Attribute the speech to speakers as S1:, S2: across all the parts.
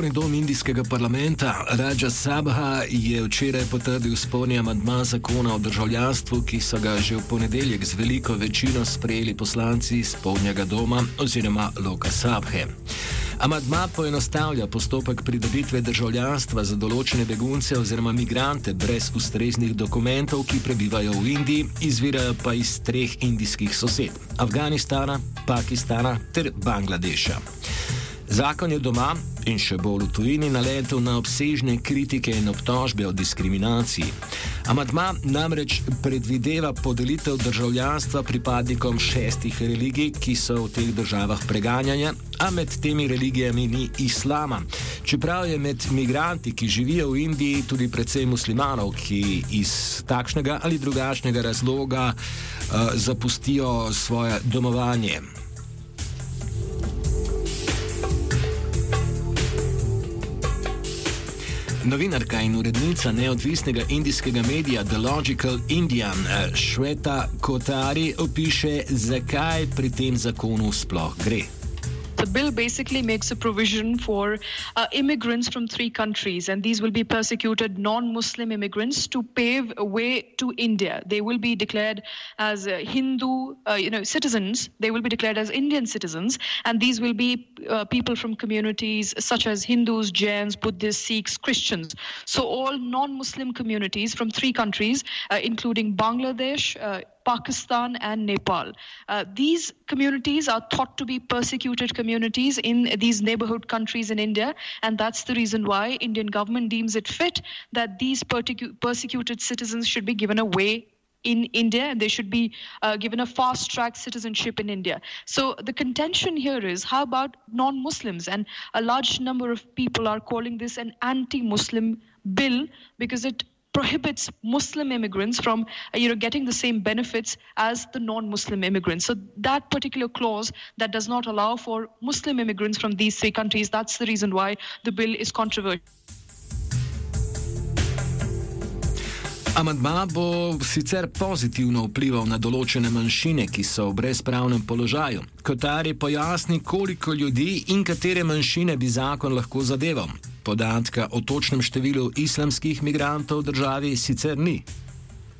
S1: Zgornji dom indijskega parlamenta Raja Sabha je včeraj potrdil sporni amadma zakona o državljanstvu, ki so ga že v ponedeljek z veliko večino sprejeli poslanci spodnjega doma oziroma Loka Sabhe. Amadma poenostavlja postopek pridobitve državljanstva za določene begunce oziroma migrante brez ustreznih dokumentov, ki prebivajo v Indiji, izvirajo pa iz treh indijskih sosed: Afganistana, Pakistana ter Bangladeša. Zakon je doma in še bolj v tujini naletel na obsežne kritike in obtožbe o diskriminaciji. Amadma namreč predvideva podelitev državljanstva pripadnikom šestih religij, ki so v teh državah preganjanja, a med temi religijami ni islama. Čeprav je med migranti, ki živijo v Indiji, tudi precej muslimanov, ki iz takšnega ali drugačnega razloga uh, zapustijo svoje domovanje. Novinarka in urednica neodvisnega indijskega medija The Logical Indian Shweta Kotari opiše, zakaj pri tem zakonu sploh gre.
S2: The bill basically makes a provision for uh, immigrants from three countries, and these will be persecuted non Muslim immigrants to pave a way to India. They will be declared as uh, Hindu uh, you know, citizens, they will be declared as Indian citizens, and these will be uh, people from communities such as Hindus, Jains, Buddhists, Sikhs, Christians. So, all non Muslim communities from three countries, uh, including Bangladesh. Pakistan and Nepal. Uh, these communities are thought to be persecuted communities in these neighborhood countries in India, and that's the reason why Indian government deems it fit that these persecu- persecuted citizens should be given a way in India and they should be uh, given a fast track citizenship in India. So the contention here is how about non Muslims? And a large number of people are calling this an anti Muslim bill because it prohibits Muslim immigrants from uh, you know getting the same benefits as the non-Muslim immigrants. So that particular clause that does not allow for Muslim immigrants from these three countries, that's the reason why the bill is controversial.
S1: Amadma bo sicer pozitivno vplival na določene manjšine, ki so v brezpravnem položaju. Kotari pojasni, koliko ljudi in katere manjšine bi zakon lahko zadeval. Podatka o točnem številu islamskih migrantov v državi sicer ni.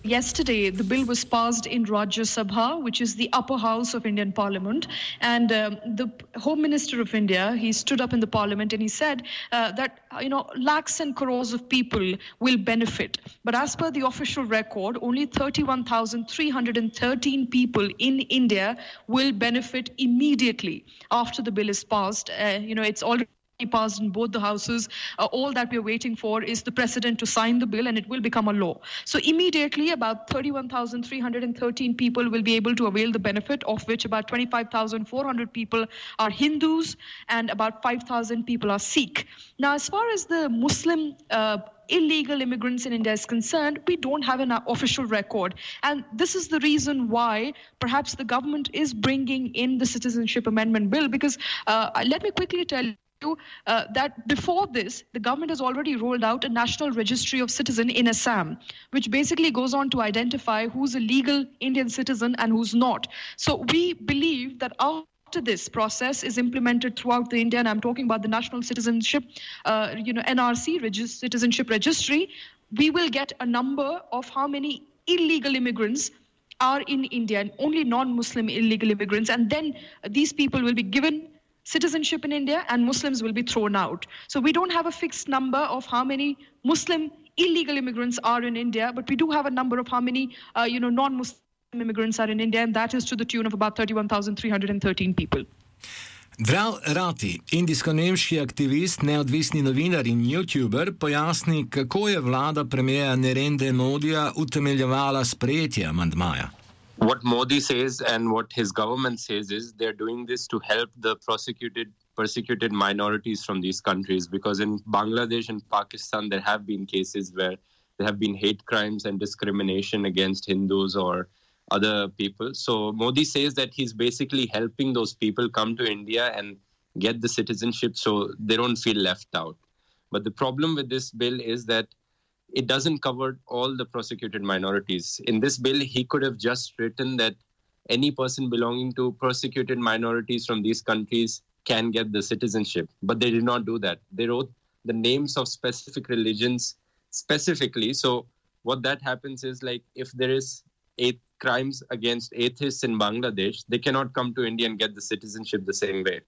S2: Yesterday, the bill was passed in Rajya Sabha, which is the upper house of Indian Parliament. And um, the Home Minister of India, he stood up in the Parliament and he said uh, that, you know, lakhs and crores of people will benefit. But as per the official record, only 31,313 people in India will benefit immediately after the bill is passed. Uh, you know, it's already passed in both the houses. Uh, all that we're waiting for is the president to sign the bill and it will become a law. So immediately about 31,313 people will be able to avail the benefit of which about 25,400 people are Hindus and about 5,000 people are Sikh. Now as far as the Muslim uh, illegal immigrants in India is concerned, we don't have an official record. And this is the reason why perhaps the government is bringing in the Citizenship Amendment Bill. Because uh, let me quickly tell you uh, that before this, the government has already rolled out a national registry of citizen in Assam, which basically goes on to identify who's a legal Indian citizen and who's not. So we believe that after this process is implemented throughout the India, and I'm talking about the National Citizenship, uh, you know, NRC Regis- Citizenship Registry, we will get a number of how many illegal immigrants are in India, and only non-Muslim illegal immigrants, and then these people will be given citizenship in India and Muslims will be thrown out. So we don't have a fixed number of how many Muslim illegal immigrants are in India, but we do have a number of how many, uh, you know, non-Muslim immigrants are in India, and that is to the tune of about 31,313 people.
S1: Drav Rati, indijsko-nemški aktivist, neodvisni novinar in YouTuber, pojasni, kako je vlada premijeja Nerende Modija utemeljevala sprejetje amandmaja.
S3: What Modi says and what his government says is they're doing this to help the prosecuted persecuted minorities from these countries because in Bangladesh and Pakistan there have been cases where there have been hate crimes and discrimination against Hindus or other people. So Modi says that he's basically helping those people come to India and get the citizenship so they don't feel left out. But the problem with this bill is that it doesn't cover all the prosecuted minorities. In this bill, he could have just written that any person belonging to persecuted minorities from these countries can get the citizenship. But they did not do that. They wrote the names of specific religions specifically. So what that happens is like if there is eight crimes against atheists in Bangladesh, they cannot come to India and get the citizenship the same way.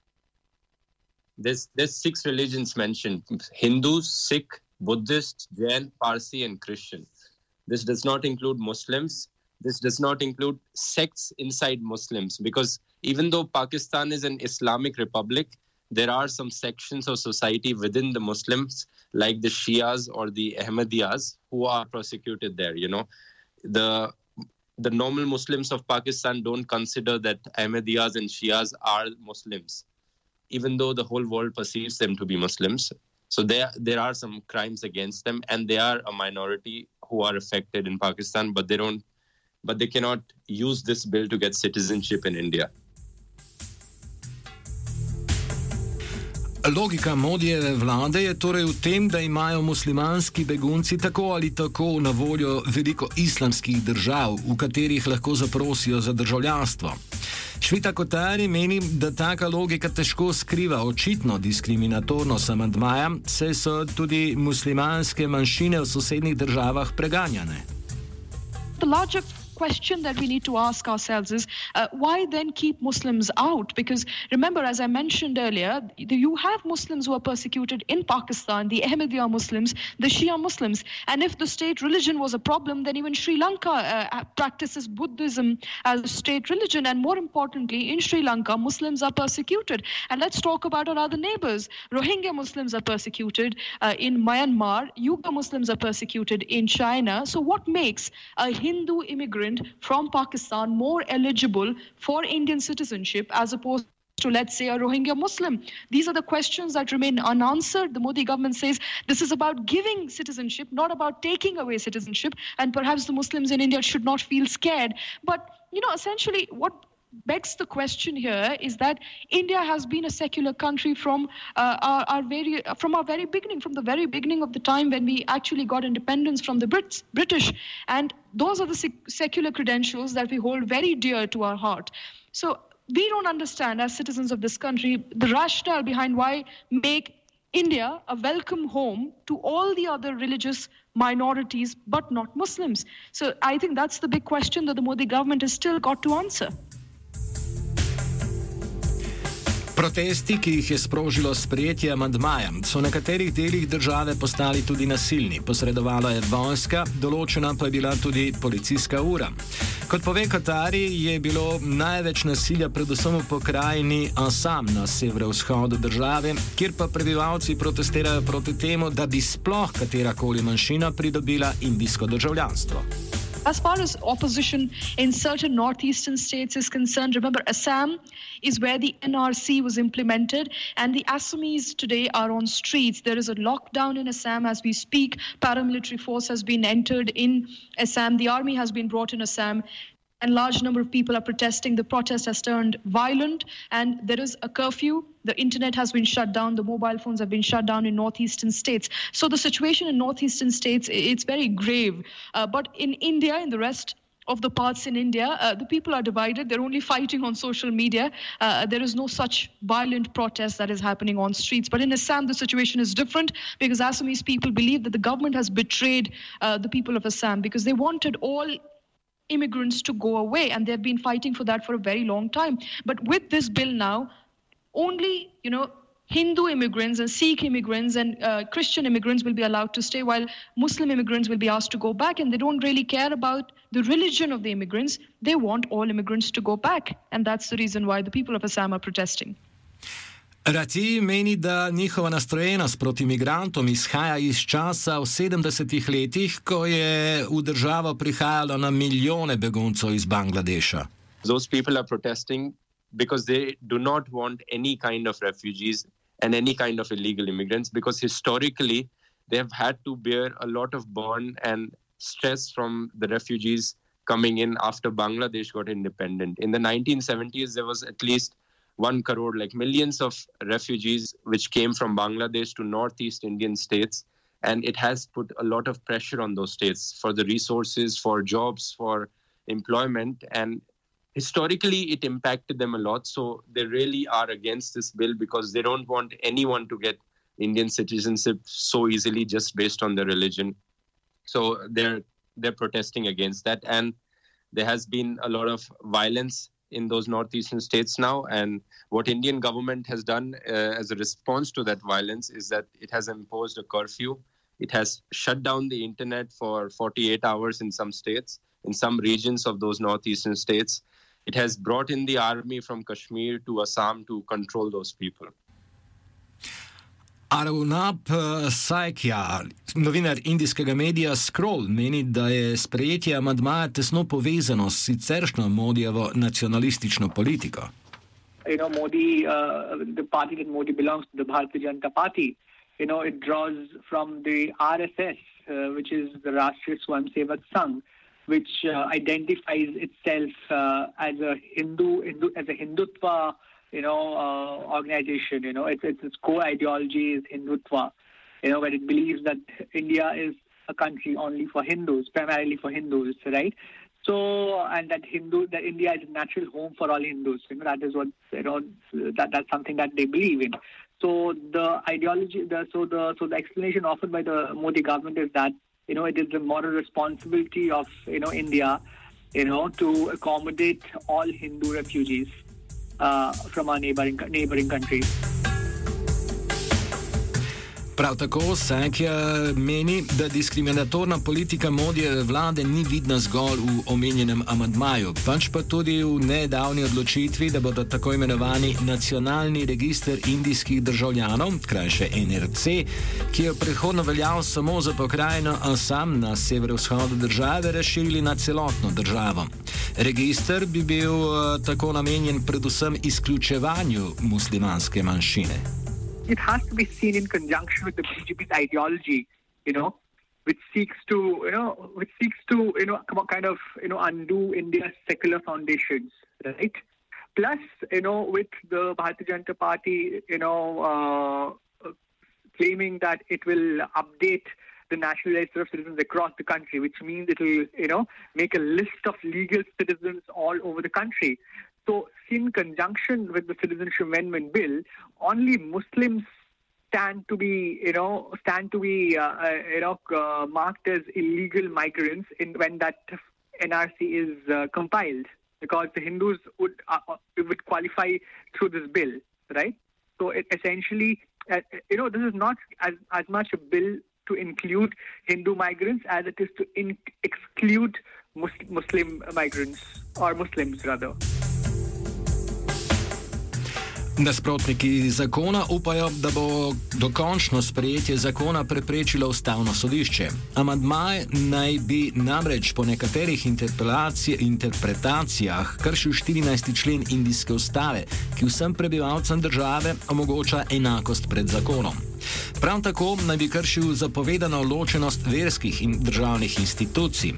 S3: There's there's six religions mentioned: Hindus, Sikh, Buddhist, Jain, Parsi, and Christian. This does not include Muslims. This does not include sects inside Muslims because even though Pakistan is an Islamic republic, there are some sections of society within the Muslims, like the Shias or the Ahmadiyas, who are persecuted there. You know, the the normal Muslims of Pakistan don't consider that Ahmadiyas and Shias are Muslims, even though the whole world perceives them to be Muslims. So there there are some crimes against them, and they are a minority who are affected in Pakistan, but they don't, but they cannot use this bill to get citizenship in India.
S1: Logika Modijeve vlade je torej v tem, da imajo muslimanski begunci tako ali tako na voljo veliko islamskih držav, v katerih lahko zaprosijo za državljanstvo. Švita Kotari meni, da taka logika težko skriva očitno diskriminatornost amandmaja, saj so tudi muslimanske manjšine v sosednjih državah preganjane.
S2: The logic question that we need to ask ourselves is uh, why then keep Muslims out? Because remember, as I mentioned earlier, you have Muslims who are persecuted in Pakistan, the Ahmadiyya Muslims, the Shia Muslims. And if the state religion was a problem, then even Sri Lanka uh, practices Buddhism as a state religion. And more importantly, in Sri Lanka, Muslims are persecuted. And let's talk about our other neighbors. Rohingya Muslims are persecuted uh, in Myanmar, Uyghur Muslims are persecuted in China. So, what makes a Hindu immigrant? from Pakistan more eligible for Indian citizenship as opposed to, let's say, a Rohingya Muslim? These are the questions that remain unanswered. The Modi government says this is about giving citizenship, not about taking away citizenship. And perhaps the Muslims in India should not feel scared. But, you know, essentially, what begs the question here is that India has been a secular country from uh, our, our, very from our very beginning, from the very beginning of the time when we actually got independence from the Brits, British, and those are the sec- secular credentials that we hold very dear to our heart. So we don't understand, as citizens of this country, the rationale behind why make India a welcome home to all the other religious minorities, but not Muslims. So I think that's the big question that the Modi government has still got to answer.
S1: Protesti, ki jih je sprožilo sprejetje amandmaja, so v nekaterih delih države postali tudi nasilni. Posredovala je vojska, določena pa je bila tudi policijska ura. Kot pove Katari, je bilo največ nasilja predvsem v pokrajini Assam na severovzhodu države, kjer pa prebivalci protestirajo proti temu, da bi sploh katerakoli manjšina pridobila indijsko državljanstvo.
S2: As far as opposition in certain northeastern states is concerned, remember Assam is where the NRC was implemented, and the Assamese today are on streets. There is a lockdown in Assam as we speak. Paramilitary force has been entered in Assam. The army has been brought in Assam, and large number of people are protesting. The protest has turned violent, and there is a curfew. The internet has been shut down. The mobile phones have been shut down in northeastern states. So the situation in northeastern states it's very grave. Uh, but in India, in the rest of the parts in India, uh, the people are divided. They're only fighting on social media. Uh, there is no such violent protest that is happening on streets. But in Assam, the situation is different because Assamese people believe that the government has betrayed uh, the people of Assam because they wanted all immigrants to go away, and they've been fighting for that for a very long time. But with this bill now, only you know Hindu immigrants and Sikh immigrants and uh, Christian immigrants will be allowed to stay, while Muslim immigrants will be asked to go back. And they don't really care about the religion of the immigrants. They want all immigrants to go back. And that's the reason why the people of Assam are protesting.
S1: Rati meni, da njihova nastrojenost proti imigrantom izhaja iz časa v 70-ih letih, ko je v državo prihajalo na milijone beguncev iz Bangladeša.
S3: Those people are protesting because they do not want any kind of refugees and any kind of illegal immigrants because historically they have had to bear a lot of burden and stress from the refugees coming in after Bangladesh got independent. In the 1970s, there was at least one crore, like millions of refugees which came from Bangladesh to northeast Indian states. And it has put a lot of pressure on those states for the resources, for jobs, for employment. And historically, it impacted them a lot. So they really are against this bill because they don't want anyone to get Indian citizenship so easily just based on their religion. So they're they're protesting against that, and there has been a lot of violence in those northeastern states now. And what Indian government has done uh, as a response to that violence is that it has imposed a curfew. It has shut down the internet for 48 hours in some states, in some regions of those northeastern states. It has brought in the army from Kashmir to Assam to control those people.
S1: Arunab eh, Saikya, novinar indijskega medija Scroll, meni, da je sprejetje amadmaja tesno povezano s siceršnjo Modijevo nacionalistično politiko.
S4: You know, Modi, uh, the party that Modi belongs to, the Bharatiya Janata Party, you know, it draws from the RSS, uh, which is the Rashtriya Swayamsevak Sangh, which uh, identifies itself uh, as a Hindu, Hindu, as a Hindutva you know, uh, organization. You know, its, its, its core ideology is Hindutva. You know, where it believes that India is a country only for Hindus, primarily for Hindus, right? So, and that Hindu, that India is a natural home for all Hindus. You know, that is what you know. That that's something that they believe in. So the ideology, the so the so the explanation offered by the Modi government is that you know it is the moral responsibility of you know India, you know, to accommodate all Hindu refugees Uh, from our neighboring, neighboring countries.
S1: Prav tako Sankja meni, da diskriminatorna politika modije vlade ni vidna zgolj v omenjenem amadmaju, pač pa tudi v nedavni odločitvi, da bodo tako imenovani nacionalni registr indijskih državljanov, krajše NRC, ki je prehodno veljal samo za pokrajino Assam na severovzhodu države, razširili na celotno državo. Registr bi bil uh, tako namenjen predvsem izključevanju muslimanske manjšine.
S4: It has to be seen in conjunction with the BJP's ideology, you know, which seeks to, you know, which seeks to, you know, kind of, you know, undo India's secular foundations, right? Plus, you know, with the Bharatiya Janata Party, you know, uh, claiming that it will update the national register of citizens across the country, which means it will, you know, make a list of legal citizens all over the country. So, in conjunction with the Citizenship Amendment Bill, only Muslims stand to be, you know, stand to be, uh, uh, you know, uh, marked as illegal migrants in when that NRC is uh, compiled, because the Hindus would uh, uh, would qualify through this bill, right? So, it essentially, you know, this is not as as much a bill to include Hindu migrants as it is to in- exclude Muslim migrants or Muslims rather.
S1: Nasprotniki zakona upajo, da bo dokončno sprejetje zakona preprečilo ustavno sodišče. Amadmaj naj bi namreč po nekaterih interpretacijah kršil 14. člen indijske ustave, ki vsem prebivalcem države omogoča enakost pred zakonom. Prav tako naj bi kršil zapovedano ločenost verskih in državnih institucij.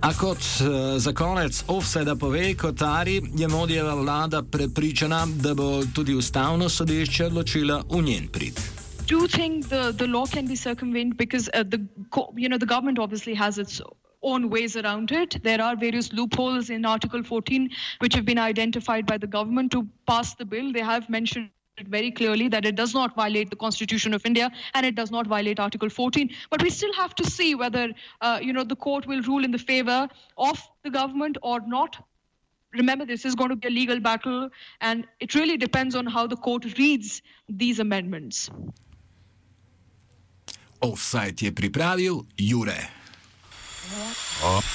S1: A kot uh, za konec offseda pove Kotari, je Modijeva vlada prepričana, da bo tudi ustavno sodišče odločila v njen prid.
S2: Do think the, the law can be circumvented because uh, the you know the government obviously has its own ways around it. There are various loopholes in Article 14 which have been identified by the government to pass the bill. They have mentioned very clearly that it does not violate the Constitution of India and it does not violate Article 14. But we still have to see whether, uh, you know, the court will rule in the favor of the government or not. Remember, this is going to be a legal battle, and it really depends on how the court reads these amendments.
S1: Offside je pripravil Jure. Off.